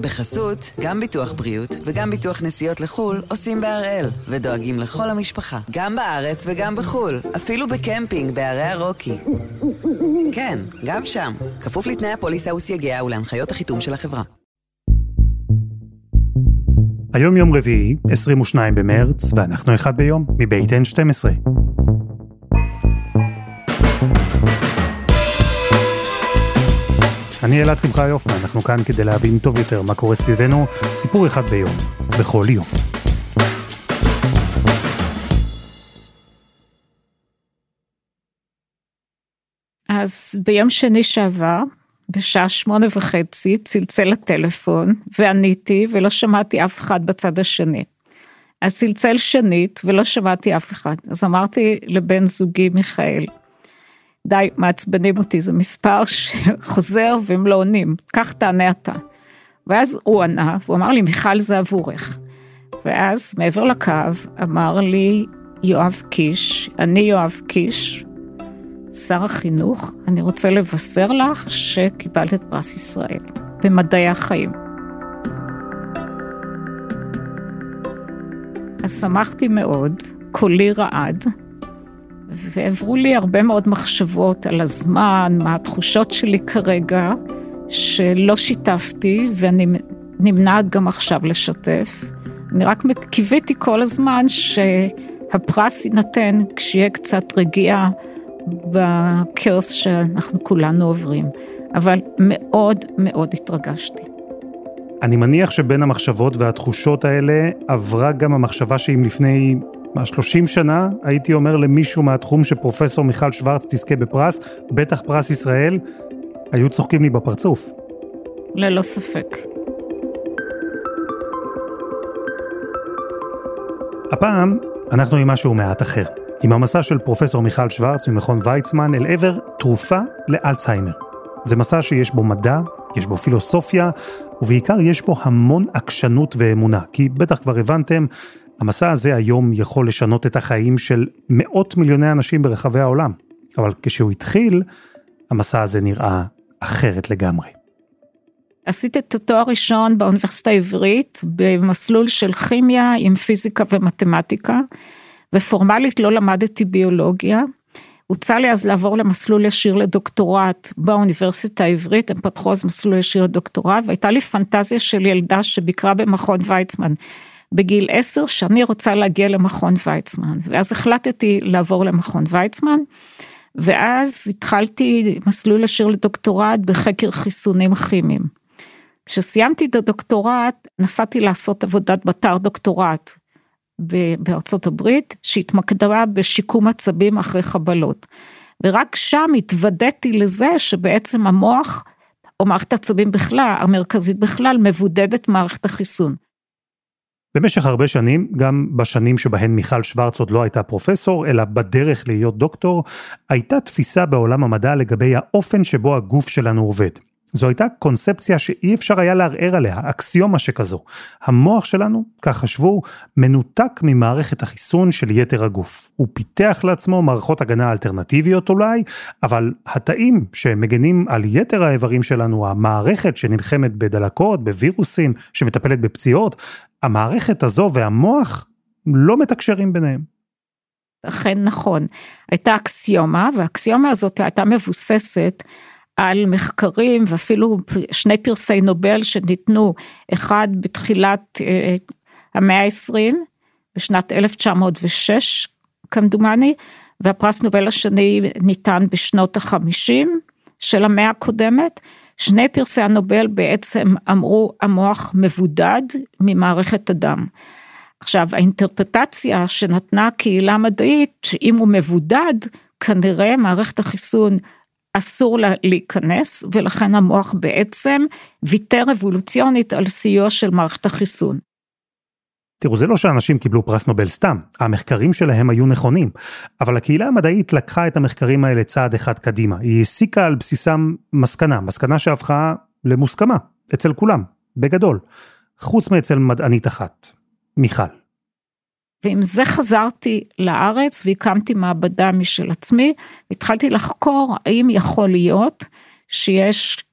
בחסות, גם ביטוח בריאות וגם ביטוח נסיעות לחו"ל עושים בהראל, ודואגים לכל המשפחה, גם בארץ וגם בחו"ל, אפילו בקמפינג בערי הרוקי. כן, גם שם, כפוף לתנאי הפוליסה וסייגיה ולהנחיות החיתום של החברה. היום יום רביעי, 22 במרץ, ואנחנו אחד ביום, מבית N12. אני אלעד שמחיוף, ואנחנו כאן כדי להבין טוב יותר מה קורה סביבנו, סיפור אחד ביום, בכל יום. אז ביום שני שעבר, בשעה שמונה וחצי, צלצל הטלפון, ועניתי, ולא שמעתי אף אחד בצד השני. אז צלצל שנית, ולא שמעתי אף אחד. אז אמרתי לבן זוגי מיכאל, די, מעצבנים אותי, זה מספר שחוזר והם לא עונים, כך תענה אתה. ואז הוא ענה, והוא אמר לי, מיכל זה עבורך. ואז מעבר לקו אמר לי יואב קיש, אני יואב קיש, שר החינוך, אני רוצה לבשר לך שקיבלת את פרס ישראל במדעי החיים. אז שמחתי מאוד, קולי רעד, ועברו לי הרבה מאוד מחשבות על הזמן, מה התחושות שלי כרגע, שלא שיתפתי, ואני נמנעת גם עכשיו לשתף. אני רק קיוויתי כל הזמן שהפרס יינתן כשיהיה קצת רגיעה בכאוס שאנחנו כולנו עוברים. אבל מאוד מאוד התרגשתי. אני מניח שבין המחשבות והתחושות האלה עברה גם המחשבה שאם לפני מה, 30 שנה הייתי אומר למישהו מהתחום שפרופסור מיכל שוורץ תזכה בפרס, בטח פרס ישראל, היו צוחקים לי בפרצוף. ללא ספק. הפעם אנחנו עם משהו מעט אחר. עם המסע של פרופסור מיכל שוורץ ממכון ויצמן אל עבר תרופה לאלצהיימר. זה מסע שיש בו מדע, יש בו פילוסופיה, ובעיקר יש בו המון עקשנות ואמונה, כי בטח כבר הבנתם, המסע הזה היום יכול לשנות את החיים של מאות מיליוני אנשים ברחבי העולם. אבל כשהוא התחיל, המסע הזה נראה אחרת לגמרי. עשיתי את התואר ראשון באוניברסיטה העברית במסלול של כימיה עם פיזיקה ומתמטיקה, ופורמלית לא למדתי ביולוגיה. הוצע לי אז לעבור למסלול ישיר לדוקטורט באוניברסיטה העברית, הם פתחו אז מסלול ישיר לדוקטורט, והייתה לי פנטזיה של ילדה שביקרה במכון ויצמן בגיל עשר שאני רוצה להגיע למכון ויצמן, ואז החלטתי לעבור למכון ויצמן, ואז התחלתי מסלול ישיר לדוקטורט בחקר חיסונים כימיים. כשסיימתי את הדוקטורט, נסעתי לעשות עבודת בתר דוקטורט בארצות הברית, שהתמקדה בשיקום עצבים אחרי חבלות. ורק שם התוודעתי לזה שבעצם המוח, או מערכת העצבים בכלל, המרכזית בכלל, מבודדת מערכת החיסון. במשך הרבה שנים, גם בשנים שבהן מיכל שוורץ עוד לא הייתה פרופסור, אלא בדרך להיות דוקטור, הייתה תפיסה בעולם המדע לגבי האופן שבו הגוף שלנו עובד. זו הייתה קונספציה שאי אפשר היה לערער עליה, אקסיומה שכזו. המוח שלנו, כך חשבו, מנותק ממערכת החיסון של יתר הגוף. הוא פיתח לעצמו מערכות הגנה אלטרנטיביות אולי, אבל התאים שמגנים על יתר האיברים שלנו, המערכת שנלחמת בדלקות, בווירוסים, שמטפלת בפציעות, המערכת הזו והמוח לא מתקשרים ביניהם. אכן נכון. הייתה אקסיומה, והאקסיומה הזאת הייתה מבוססת על מחקרים ואפילו שני פרסי נובל שניתנו, אחד בתחילת אה, המאה ה-20, בשנת 1906 כמדומני, והפרס נובל השני ניתן בשנות ה-50 של המאה הקודמת. שני פרסי הנובל בעצם אמרו המוח מבודד ממערכת הדם. עכשיו האינטרפטציה שנתנה הקהילה המדעית שאם הוא מבודד כנראה מערכת החיסון אסור לה להיכנס ולכן המוח בעצם ויתר אבולוציונית על סיוע של מערכת החיסון. תראו, זה לא שאנשים קיבלו פרס נובל סתם, המחקרים שלהם היו נכונים, אבל הקהילה המדעית לקחה את המחקרים האלה צעד אחד קדימה, היא הסיקה על בסיסם מסקנה, מסקנה שהפכה למוסכמה, אצל כולם, בגדול, חוץ מאצל מדענית אחת, מיכל. ועם זה חזרתי לארץ והקמתי מעבדה משל עצמי, התחלתי לחקור האם יכול להיות שיש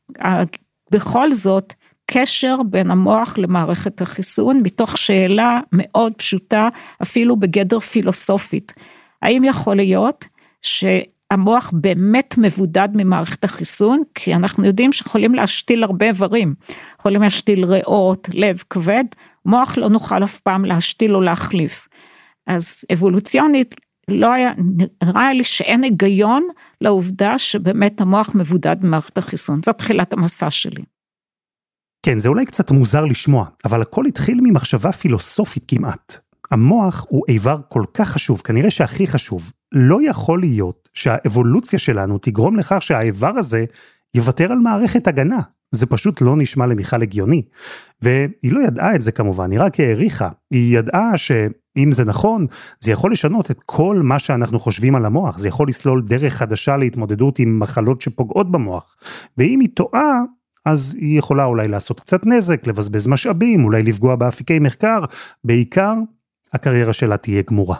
בכל זאת הקשר בין המוח למערכת החיסון, מתוך שאלה מאוד פשוטה, אפילו בגדר פילוסופית. האם יכול להיות שהמוח באמת מבודד ממערכת החיסון? כי אנחנו יודעים שיכולים להשתיל הרבה איברים, יכולים להשתיל ריאות, לב, כבד, מוח לא נוכל אף פעם להשתיל או להחליף. אז אבולוציונית לא היה, נראה לי שאין היגיון לעובדה שבאמת המוח מבודד במערכת החיסון, זאת תחילת המסע שלי. כן, זה אולי קצת מוזר לשמוע, אבל הכל התחיל ממחשבה פילוסופית כמעט. המוח הוא איבר כל כך חשוב, כנראה שהכי חשוב. לא יכול להיות שהאבולוציה שלנו תגרום לכך שהאיבר הזה יוותר על מערכת הגנה. זה פשוט לא נשמע למיכל הגיוני. והיא לא ידעה את זה כמובן, היא רק העריכה. היא ידעה שאם זה נכון, זה יכול לשנות את כל מה שאנחנו חושבים על המוח, זה יכול לסלול דרך חדשה להתמודדות עם מחלות שפוגעות במוח. ואם היא טועה, אז היא יכולה אולי לעשות קצת נזק, לבזבז משאבים, אולי לפגוע באפיקי מחקר, בעיקר הקריירה שלה תהיה גמורה.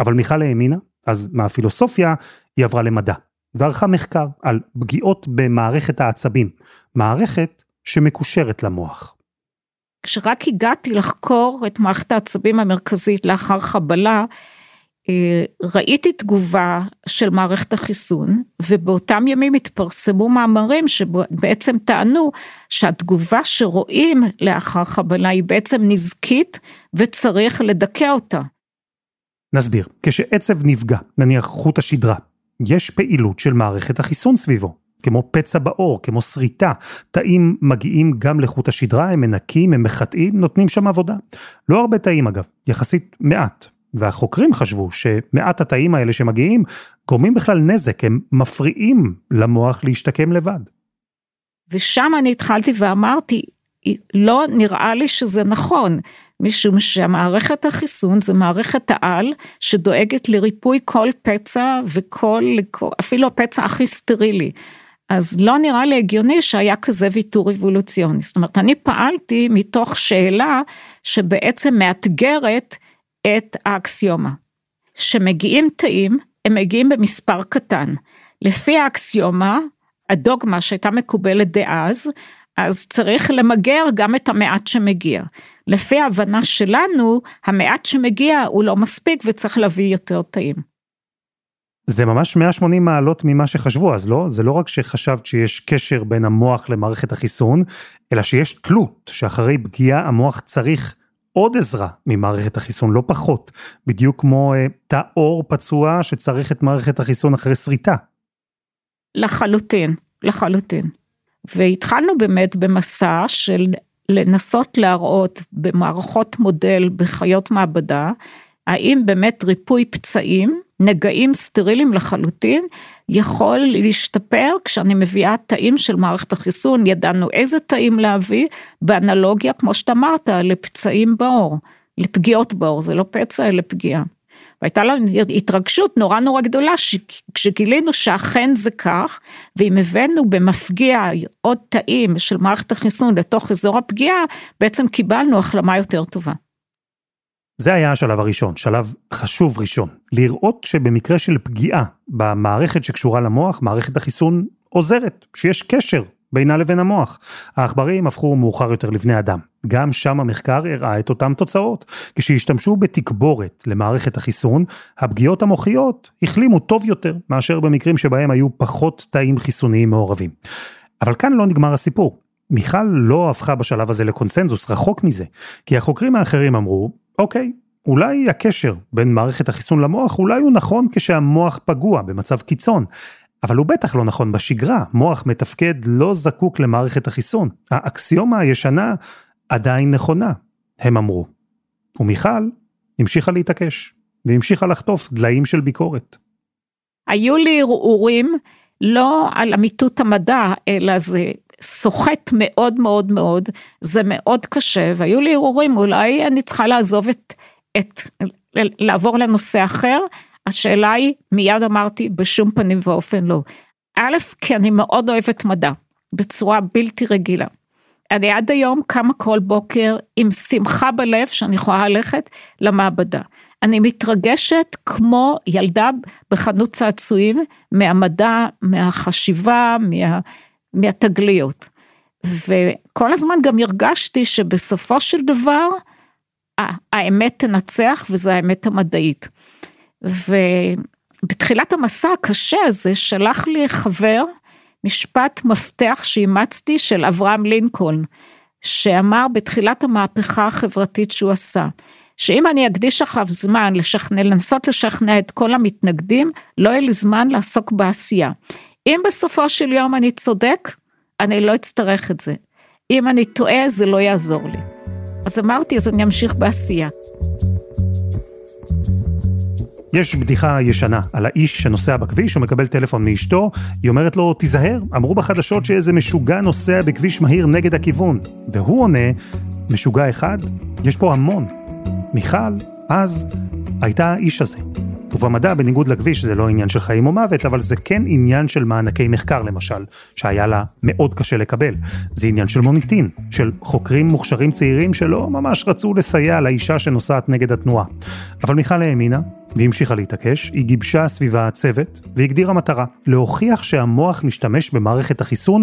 אבל מיכל האמינה, אז מהפילוסופיה היא עברה למדע. וערכה מחקר על פגיעות במערכת העצבים, מערכת שמקושרת למוח. כשרק הגעתי לחקור את מערכת העצבים המרכזית לאחר חבלה, אה, ראיתי תגובה של מערכת החיסון, ובאותם ימים התפרסמו מאמרים שבעצם טענו שהתגובה שרואים לאחר חבלה היא בעצם נזקית וצריך לדכא אותה. נסביר, כשעצב נפגע, נניח חוט השדרה, יש פעילות של מערכת החיסון סביבו, כמו פצע בעור, כמו שריטה. תאים מגיעים גם לחוט השדרה, הם מנקים, הם מחטאים, נותנים שם עבודה. לא הרבה תאים אגב, יחסית מעט. והחוקרים חשבו שמעט התאים האלה שמגיעים גורמים בכלל נזק, הם מפריעים למוח להשתקם לבד. ושם אני התחלתי ואמרתי, לא נראה לי שזה נכון. משום שהמערכת החיסון זה מערכת העל שדואגת לריפוי כל פצע וכל, אפילו הפצע הכי סטרילי. אז לא נראה לי הגיוני שהיה כזה ויתור אבולוציוני. זאת אומרת, אני פעלתי מתוך שאלה שבעצם מאתגרת את האקסיומה. שמגיעים תאים, הם מגיעים במספר קטן. לפי האקסיומה, הדוגמה שהייתה מקובלת דאז, אז צריך למגר גם את המעט שמגיע. לפי ההבנה שלנו, המעט שמגיע הוא לא מספיק וצריך להביא יותר תאים. זה ממש 180 מעלות ממה שחשבו, אז לא? זה לא רק שחשבת שיש קשר בין המוח למערכת החיסון, אלא שיש תלות, שאחרי פגיעה המוח צריך עוד עזרה ממערכת החיסון, לא פחות. בדיוק כמו אה, תא עור פצוע שצריך את מערכת החיסון אחרי שריטה. לחלוטין, לחלוטין. והתחלנו באמת במסע של לנסות להראות במערכות מודל בחיות מעבדה, האם באמת ריפוי פצעים, נגעים סטרילים לחלוטין, יכול להשתפר כשאני מביאה תאים של מערכת החיסון, ידענו איזה תאים להביא, באנלוגיה, כמו שאתה אמרת, לפצעים בעור, לפגיעות בעור, זה לא פצע אלא פגיעה. והייתה לנו התרגשות נורא נורא גדולה כשגילינו שאכן זה כך, ואם הבאנו במפגיע עוד תאים של מערכת החיסון לתוך אזור הפגיעה, בעצם קיבלנו החלמה יותר טובה. זה היה השלב הראשון, שלב חשוב ראשון. לראות שבמקרה של פגיעה במערכת שקשורה למוח, מערכת החיסון עוזרת, שיש קשר בינה לבין המוח. העכברים הפכו מאוחר יותר לבני אדם. גם שם המחקר הראה את אותן תוצאות. כשהשתמשו בתקבורת למערכת החיסון, הפגיעות המוחיות החלימו טוב יותר מאשר במקרים שבהם היו פחות תאים חיסוניים מעורבים. אבל כאן לא נגמר הסיפור. מיכל לא הפכה בשלב הזה לקונסנזוס, רחוק מזה. כי החוקרים האחרים אמרו, אוקיי, אולי הקשר בין מערכת החיסון למוח, אולי הוא נכון כשהמוח פגוע במצב קיצון. אבל הוא בטח לא נכון בשגרה, מוח מתפקד לא זקוק למערכת החיסון. האקסיומה הישנה עדיין נכונה, הם אמרו. ומיכל המשיכה להתעקש, והמשיכה לחטוף דליים של ביקורת. היו לי ערעורים לא על אמיתות המדע, אלא זה סוחט מאוד מאוד מאוד, זה מאוד קשה, והיו לי ערעורים, אולי אני צריכה לעזוב את, את, לעבור לנושא אחר, השאלה היא, מיד אמרתי, בשום פנים ואופן לא. א', כי אני מאוד אוהבת מדע, בצורה בלתי רגילה. אני עד היום קמה כל בוקר עם שמחה בלב שאני יכולה ללכת למעבדה. אני מתרגשת כמו ילדה בחנות צעצועים מהמדע, מהחשיבה, מה, מהתגליות. וכל הזמן גם הרגשתי שבסופו של דבר, האמת תנצח וזו האמת המדעית. ובתחילת המסע הקשה הזה שלח לי חבר משפט מפתח שאימצתי של אברהם לינקולן, שאמר בתחילת המהפכה החברתית שהוא עשה, שאם אני אקדיש עכשיו זמן לשכנע, לנסות לשכנע את כל המתנגדים, לא יהיה לי זמן לעסוק בעשייה. אם בסופו של יום אני צודק, אני לא אצטרך את זה. אם אני טועה, זה לא יעזור לי. אז אמרתי, אז אני אמשיך בעשייה. יש בדיחה ישנה על האיש שנוסע בכביש, הוא מקבל טלפון מאשתו, היא אומרת לו, תיזהר, אמרו בחדשות שאיזה משוגע נוסע בכביש מהיר נגד הכיוון. והוא עונה, משוגע אחד? יש פה המון. מיכל, אז, הייתה האיש הזה. ובמדע, בניגוד לכביש, זה לא עניין של חיים או מוות, אבל זה כן עניין של מענקי מחקר למשל, שהיה לה מאוד קשה לקבל. זה עניין של מוניטין, של חוקרים מוכשרים צעירים שלא ממש רצו לסייע לאישה שנוסעת נגד התנועה. אבל מיכל האמינה, והמשיכה להתעקש, היא גיבשה סביבה צוות והגדירה מטרה, להוכיח שהמוח משתמש במערכת החיסון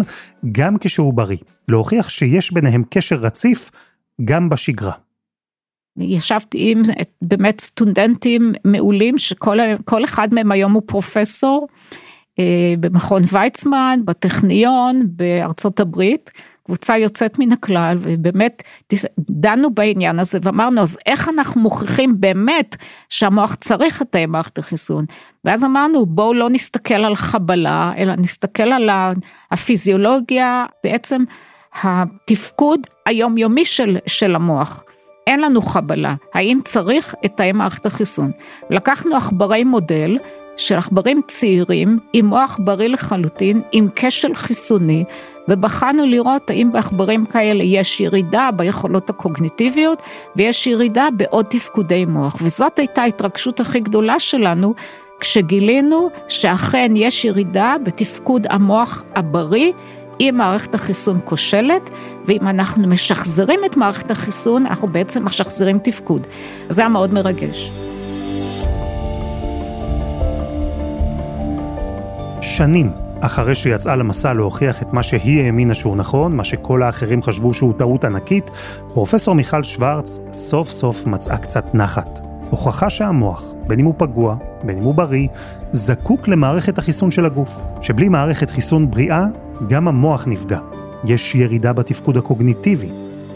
גם כשהוא בריא, להוכיח שיש ביניהם קשר רציף גם בשגרה. ישבתי עם באמת סטודנטים מעולים שכל אחד מהם היום הוא פרופסור אה, במכון ויצמן, בטכניון, בארצות הברית. קבוצה יוצאת מן הכלל ובאמת דנו בעניין הזה ואמרנו אז איך אנחנו מוכיחים באמת שהמוח צריך את מערכת החיסון ואז אמרנו בואו לא נסתכל על חבלה אלא נסתכל על הפיזיולוגיה בעצם התפקוד היומיומי של, של המוח. אין לנו חבלה, האם צריך את תאי מערכת החיסון? לקחנו עכברי מודל של עכברים צעירים עם מוח בריא לחלוטין, עם כשל חיסוני, ובחנו לראות האם בעכברים כאלה יש ירידה ביכולות הקוגניטיביות ויש ירידה בעוד תפקודי מוח, וזאת הייתה ההתרגשות הכי גדולה שלנו כשגילינו שאכן יש ירידה בתפקוד המוח הבריא אם מערכת החיסון כושלת, ואם אנחנו משחזרים את מערכת החיסון, אנחנו בעצם משחזרים תפקוד. זה היה מאוד מרגש. שנים אחרי שיצאה למסע להוכיח את מה שהיא האמינה שהוא נכון, מה שכל האחרים חשבו שהוא טעות ענקית, פרופסור מיכל שוורץ סוף סוף מצאה קצת נחת. הוכחה שהמוח, בין אם הוא פגוע, בין אם הוא בריא, זקוק למערכת החיסון של הגוף, שבלי מערכת חיסון בריאה, גם המוח נפגע. יש ירידה בתפקוד הקוגניטיבי.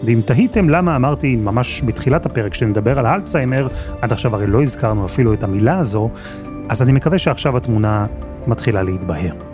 ואם תהיתם למה אמרתי ממש בתחילת הפרק שנדבר על אלצהיימר, עד עכשיו הרי לא הזכרנו אפילו את המילה הזו, אז אני מקווה שעכשיו התמונה מתחילה להתבהר.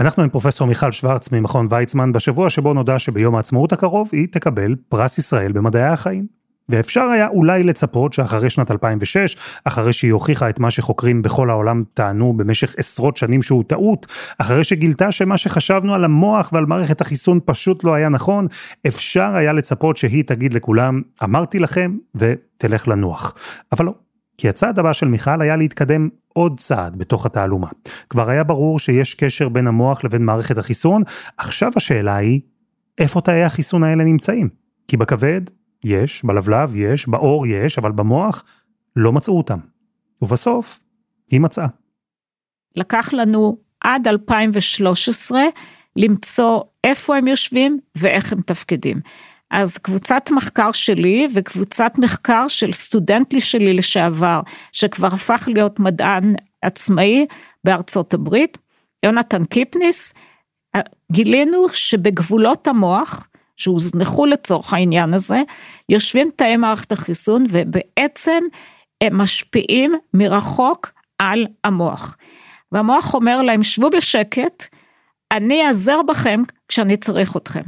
אנחנו עם פרופסור מיכל שוורץ ממכון ויצמן בשבוע שבו נודע שביום העצמאות הקרוב היא תקבל פרס ישראל במדעי החיים. ואפשר היה אולי לצפות שאחרי שנת 2006, אחרי שהיא הוכיחה את מה שחוקרים בכל העולם טענו במשך עשרות שנים שהוא טעות, אחרי שגילתה שמה שחשבנו על המוח ועל מערכת החיסון פשוט לא היה נכון, אפשר היה לצפות שהיא תגיד לכולם, אמרתי לכם, ותלך לנוח. אבל לא. כי הצעד הבא של מיכל היה להתקדם עוד צעד בתוך התעלומה. כבר היה ברור שיש קשר בין המוח לבין מערכת החיסון, עכשיו השאלה היא, איפה תאי החיסון האלה נמצאים? כי בכבד יש, בלבלב יש, בעור יש, אבל במוח לא מצאו אותם. ובסוף, היא מצאה. לקח לנו עד 2013 למצוא איפה הם יושבים ואיך הם תפקדים. אז קבוצת מחקר שלי וקבוצת מחקר של סטודנט שלי לשעבר, שכבר הפך להיות מדען עצמאי בארצות הברית, יונתן קיפניס, גילינו שבגבולות המוח, שהוזנחו לצורך העניין הזה, יושבים תאי מערכת החיסון ובעצם הם משפיעים מרחוק על המוח. והמוח אומר להם, שבו בשקט, אני אעזר בכם כשאני צריך אתכם.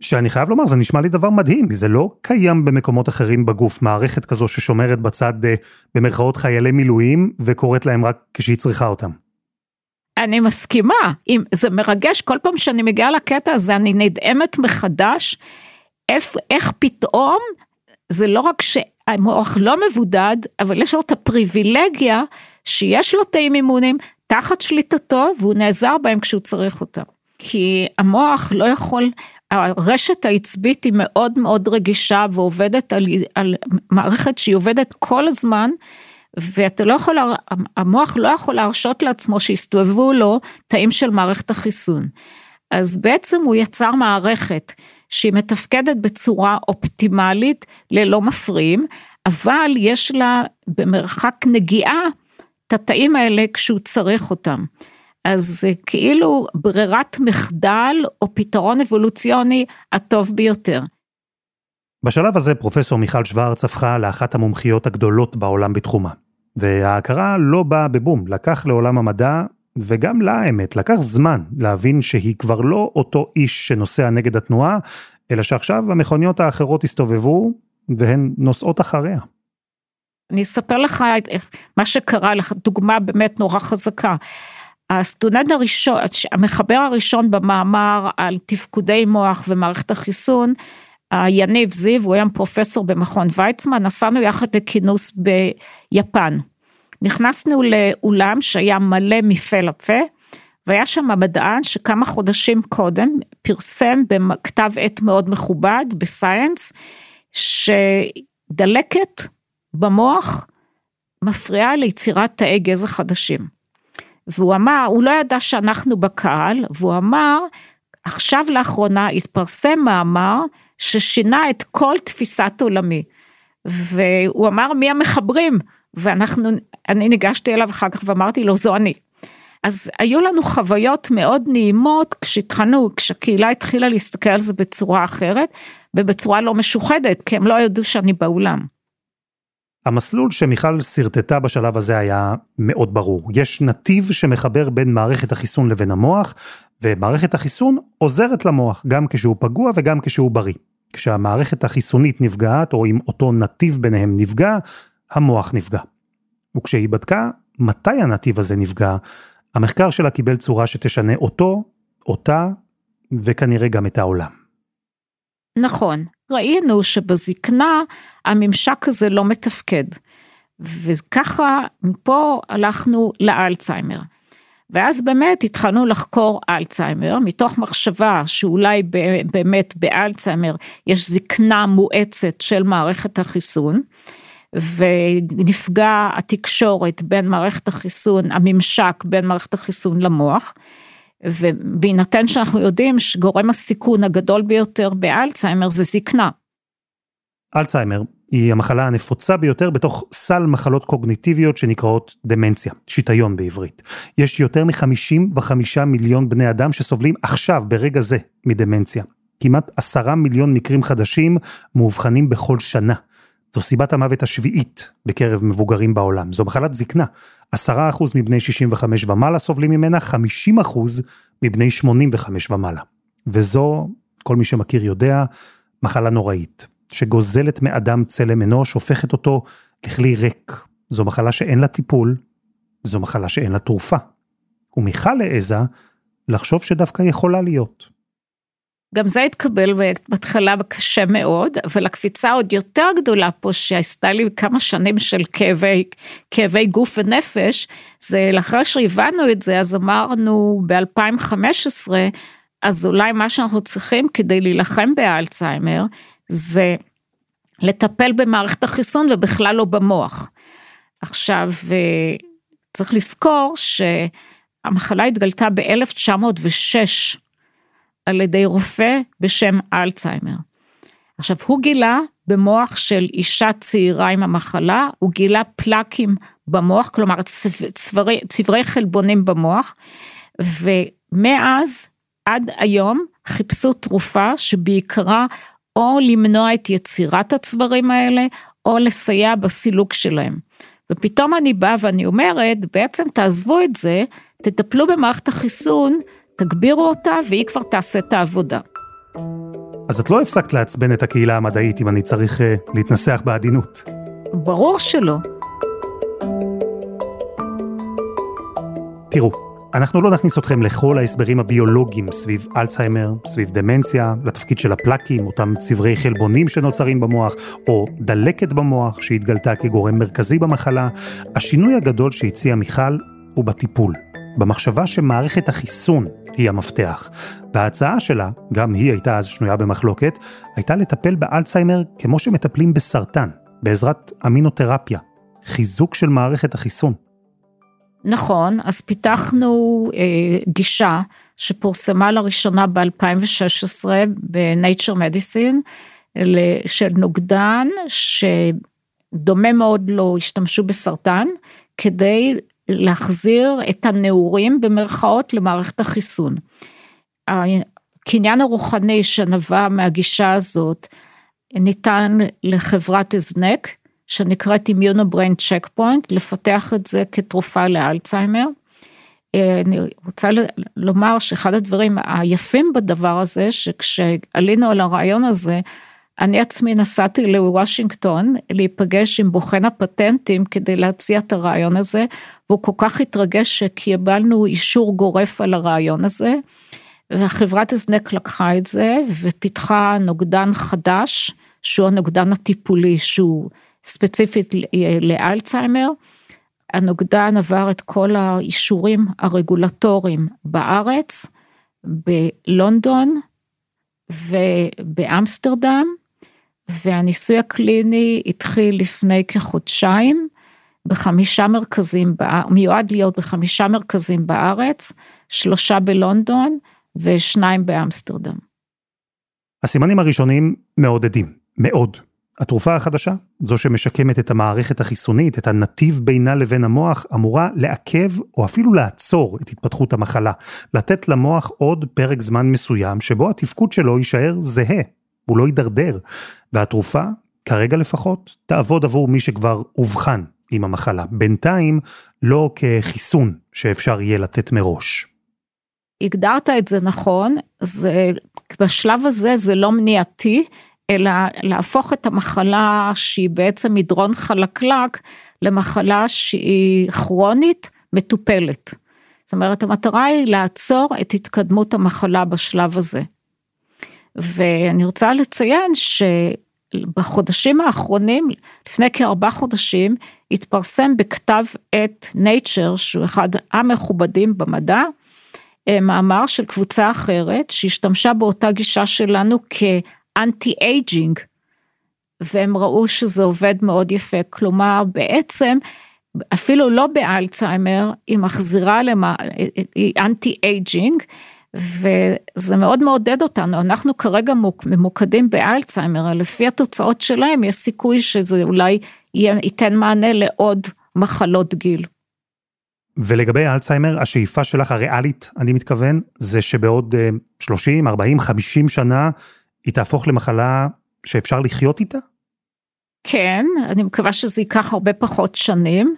שאני חייב לומר, זה נשמע לי דבר מדהים, זה לא קיים במקומות אחרים בגוף, מערכת כזו ששומרת בצד, אה, במרכאות, חיילי מילואים, וקוראת להם רק כשהיא צריכה אותם. אני מסכימה, אם זה מרגש, כל פעם שאני מגיעה לקטע הזה אני נדהמת מחדש, איך, איך פתאום, זה לא רק שהמוח לא מבודד, אבל יש לו את הפריבילגיה שיש לו תאים אימונים תחת שליטתו והוא נעזר בהם כשהוא צריך אותם. כי המוח לא יכול, הרשת העצבית היא מאוד מאוד רגישה ועובדת על, על מערכת שהיא עובדת כל הזמן. ואתה לא יכול, המוח לא יכול להרשות לעצמו שיסתובבו לו תאים של מערכת החיסון. אז בעצם הוא יצר מערכת שהיא מתפקדת בצורה אופטימלית ללא מפריעים, אבל יש לה במרחק נגיעה את התאים האלה כשהוא צריך אותם. אז זה כאילו ברירת מחדל או פתרון אבולוציוני הטוב ביותר. בשלב הזה פרופסור מיכל שוורץ הפכה לאחת המומחיות הגדולות בעולם בתחומה. וההכרה לא באה בבום, לקח לעולם המדע, וגם לה האמת, לקח זמן להבין שהיא כבר לא אותו איש שנוסע נגד התנועה, אלא שעכשיו המכוניות האחרות הסתובבו, והן נוסעות אחריה. אני אספר לך מה שקרה לך, דוגמה באמת נורא חזקה. הסטודנט הראשון, המחבר הראשון במאמר על תפקודי מוח ומערכת החיסון, יניב זיו, הוא היום פרופסור במכון ויצמן, נסענו יחד לכינוס ביפן. נכנסנו לאולם שהיה מלא מפה לפה, והיה שם מדען שכמה חודשים קודם פרסם בכתב עת מאוד מכובד בסייאנס, שדלקת במוח מפריעה ליצירת תאי גזע חדשים. והוא אמר, הוא לא ידע שאנחנו בקהל, והוא אמר, עכשיו לאחרונה התפרסם מאמר ששינה את כל תפיסת עולמי. והוא אמר מי המחברים, ואנחנו, אני ניגשתי אליו אחר כך ואמרתי לו זו אני. אז היו לנו חוויות מאוד נעימות כשהתחלנו, כשהקהילה התחילה להסתכל על זה בצורה אחרת ובצורה לא משוחדת, כי הם לא ידעו שאני באולם. המסלול שמיכל שרטטה בשלב הזה היה מאוד ברור. יש נתיב שמחבר בין מערכת החיסון לבין המוח, ומערכת החיסון עוזרת למוח, גם כשהוא פגוע וגם כשהוא בריא. כשהמערכת החיסונית נפגעת, או אם אותו נתיב ביניהם נפגע, המוח נפגע. וכשהיא בדקה מתי הנתיב הזה נפגע, המחקר שלה קיבל צורה שתשנה אותו, אותה, וכנראה גם את העולם. נכון, ראינו שבזקנה הממשק הזה לא מתפקד. וככה מפה הלכנו לאלצהיימר. ואז באמת התחלנו לחקור אלצהיימר, מתוך מחשבה שאולי באמת באלצהיימר יש זקנה מואצת של מערכת החיסון, ונפגע התקשורת בין מערכת החיסון, הממשק בין מערכת החיסון למוח, ובהינתן שאנחנו יודעים שגורם הסיכון הגדול ביותר באלצהיימר זה זקנה. אלצהיימר היא המחלה הנפוצה ביותר בתוך סל מחלות קוגניטיביות שנקראות דמנציה, שיטיון בעברית. יש יותר מ-55 מיליון בני אדם שסובלים עכשיו, ברגע זה, מדמנציה. כמעט עשרה מיליון מקרים חדשים מאובחנים בכל שנה. זו סיבת המוות השביעית בקרב מבוגרים בעולם. זו מחלת זקנה. עשרה אחוז מבני 65 ומעלה סובלים ממנה, 50 אחוז מבני 85 ומעלה. וזו, כל מי שמכיר יודע, מחלה נוראית. שגוזלת מאדם צלם אנוש, הופכת אותו לכלי ריק. זו מחלה שאין לה טיפול, זו מחלה שאין לה תרופה. ומיכל העזה לחשוב שדווקא יכולה להיות. גם זה התקבל בהתחלה קשה מאוד, אבל הקפיצה עוד יותר גדולה פה שעשתה לי כמה שנים של כאבי, כאבי גוף ונפש, זה לאחר שהבנו את זה אז אמרנו ב-2015, אז אולי מה שאנחנו צריכים כדי להילחם באלצהיימר זה לטפל במערכת החיסון ובכלל לא במוח. עכשיו, צריך לזכור שהמחלה התגלתה ב-1906 על ידי רופא בשם אלצהיימר. עכשיו, הוא גילה במוח של אישה צעירה עם המחלה, הוא גילה פלאקים במוח, כלומר צברי, צברי חלבונים במוח, ומאז עד היום חיפשו תרופה שבעיקרה או למנוע את יצירת הצברים האלה, או לסייע בסילוק שלהם. ופתאום אני באה ואני אומרת, בעצם תעזבו את זה, תטפלו במערכת החיסון, תגבירו אותה, והיא כבר תעשה את העבודה. אז את לא הפסקת לעצבן את הקהילה המדעית, אם אני צריך uh, להתנסח בעדינות. ברור שלא. תראו, אנחנו לא נכניס אתכם לכל ההסברים הביולוגיים סביב אלצהיימר, סביב דמנציה, לתפקיד של הפלקים, אותם צברי חלבונים שנוצרים במוח, או דלקת במוח שהתגלתה כגורם מרכזי במחלה. השינוי הגדול שהציע מיכל הוא בטיפול, במחשבה שמערכת החיסון היא המפתח. וההצעה שלה, גם היא הייתה אז שנויה במחלוקת, הייתה לטפל באלצהיימר כמו שמטפלים בסרטן, בעזרת אמינותרפיה, חיזוק של מערכת החיסון. נכון, אז פיתחנו אה, גישה שפורסמה לראשונה ב-2016 ב-Nature Medicine של נוגדן שדומה מאוד לו השתמשו בסרטן כדי להחזיר את הנעורים במרכאות למערכת החיסון. הקניין הרוחני שנבע מהגישה הזאת ניתן לחברת הזנק שנקראת Immunobrain Checkpoint, לפתח את זה כתרופה לאלצהיימר. אה, אני רוצה לומר שאחד הדברים היפים בדבר הזה, שכשעלינו על הרעיון הזה, אני עצמי נסעתי לוושינגטון להיפגש עם בוחן הפטנטים כדי להציע את הרעיון הזה, והוא כל כך התרגש שקיבלנו אישור גורף על הרעיון הזה, והחברת הזנק לקחה את זה ופיתחה נוגדן חדש, שהוא הנוגדן הטיפולי, שהוא ספציפית לאלצהיימר. הנוגדן עבר את כל האישורים הרגולטוריים בארץ, בלונדון ובאמסטרדם, והניסוי הקליני התחיל לפני כחודשיים בחמישה מרכזים, מיועד להיות בחמישה מרכזים בארץ, שלושה בלונדון ושניים באמסטרדם. הסימנים הראשונים מעודדים, מאוד. התרופה החדשה, זו שמשקמת את המערכת החיסונית, את הנתיב בינה לבין המוח, אמורה לעכב או אפילו לעצור את התפתחות המחלה, לתת למוח עוד פרק זמן מסוים שבו התפקוד שלו יישאר זהה, הוא לא יידרדר, והתרופה, כרגע לפחות, תעבוד עבור מי שכבר אובחן עם המחלה. בינתיים, לא כחיסון שאפשר יהיה לתת מראש. הגדרת את זה נכון, זה, בשלב הזה זה לא מניעתי, אלא להפוך את המחלה שהיא בעצם מדרון חלקלק למחלה שהיא כרונית מטופלת. זאת אומרת המטרה היא לעצור את התקדמות המחלה בשלב הזה. ואני רוצה לציין שבחודשים האחרונים, לפני כארבעה חודשים, התפרסם בכתב עת Nature, שהוא אחד המכובדים במדע, אה, מאמר של קבוצה אחרת שהשתמשה באותה גישה שלנו כ anti aging, והם ראו שזה עובד מאוד יפה, כלומר בעצם אפילו לא באלצהיימר, היא מחזירה למה, היא anti aging, וזה מאוד מעודד אותנו, אנחנו כרגע ממוקדים באלצהיימר, לפי התוצאות שלהם יש סיכוי שזה אולי ייתן מענה לעוד מחלות גיל. ולגבי האלצהיימר, השאיפה שלך הריאלית, אני מתכוון, זה שבעוד 30, 40, 50 שנה היא תהפוך למחלה שאפשר לחיות איתה? כן, אני מקווה שזה ייקח הרבה פחות שנים.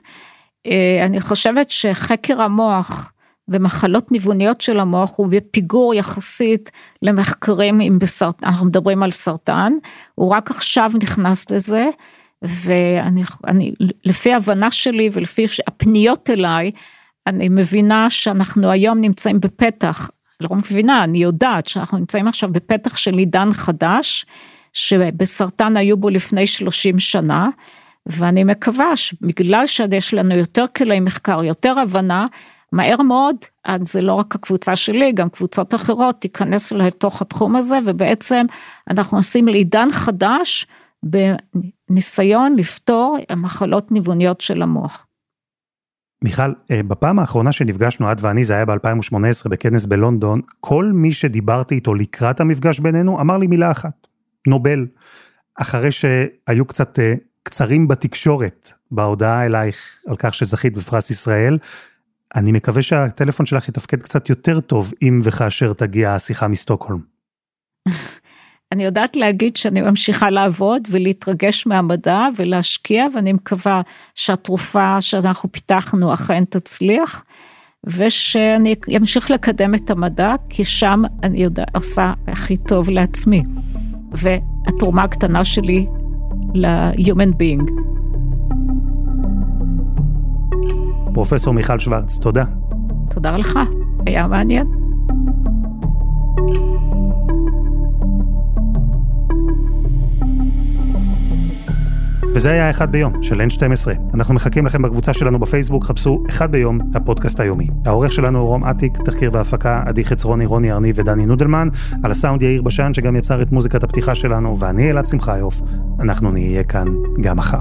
אה, אני חושבת שחקר המוח ומחלות ניווניות של המוח הוא בפיגור יחסית למחקרים אם בסרטן, אנחנו מדברים על סרטן, הוא רק עכשיו נכנס לזה, ואני, אני, לפי ההבנה שלי ולפי הפניות אליי, אני מבינה שאנחנו היום נמצאים בפתח, לא מבינה, אני יודעת שאנחנו נמצאים עכשיו בפתח של עידן חדש, שבסרטן היו בו לפני 30 שנה, ואני מקווה שבגלל שיש לנו יותר כלי מחקר, יותר הבנה, מהר מאוד, זה לא רק הקבוצה שלי, גם קבוצות אחרות תיכנס לתוך התחום הזה, ובעצם אנחנו עושים לעידן חדש בניסיון לפתור מחלות ניווניות של המוח. מיכל, אה, בפעם האחרונה שנפגשנו, את ואני, זה היה ב-2018 בכנס בלונדון, כל מי שדיברתי איתו לקראת המפגש בינינו אמר לי מילה אחת, נובל. אחרי שהיו קצת אה, קצרים בתקשורת, בהודעה אלייך על כך שזכית בפרס ישראל, אני מקווה שהטלפון שלך יתפקד קצת יותר טוב אם וכאשר תגיע השיחה מסטוקהולם. אני יודעת להגיד שאני ממשיכה לעבוד ולהתרגש מהמדע ולהשקיע ואני מקווה שהתרופה שאנחנו פיתחנו אכן תצליח ושאני אמשיך לקדם את המדע כי שם אני יודע, עושה הכי טוב לעצמי והתרומה הקטנה שלי ל-human being. פרופסור מיכל שוורץ, תודה. תודה לך, היה מעניין. וזה היה אחד ביום של N12. אנחנו מחכים לכם בקבוצה שלנו בפייסבוק, חפשו אחד ביום, הפודקאסט היומי. העורך שלנו הוא רום אטיק, תחקיר והפקה, עדי חצרוני, רוני ארני ודני נודלמן. על הסאונד יאיר בשן, שגם יצר את מוזיקת הפתיחה שלנו, ואני אלעד שמחיוף. אנחנו נהיה כאן גם מחר.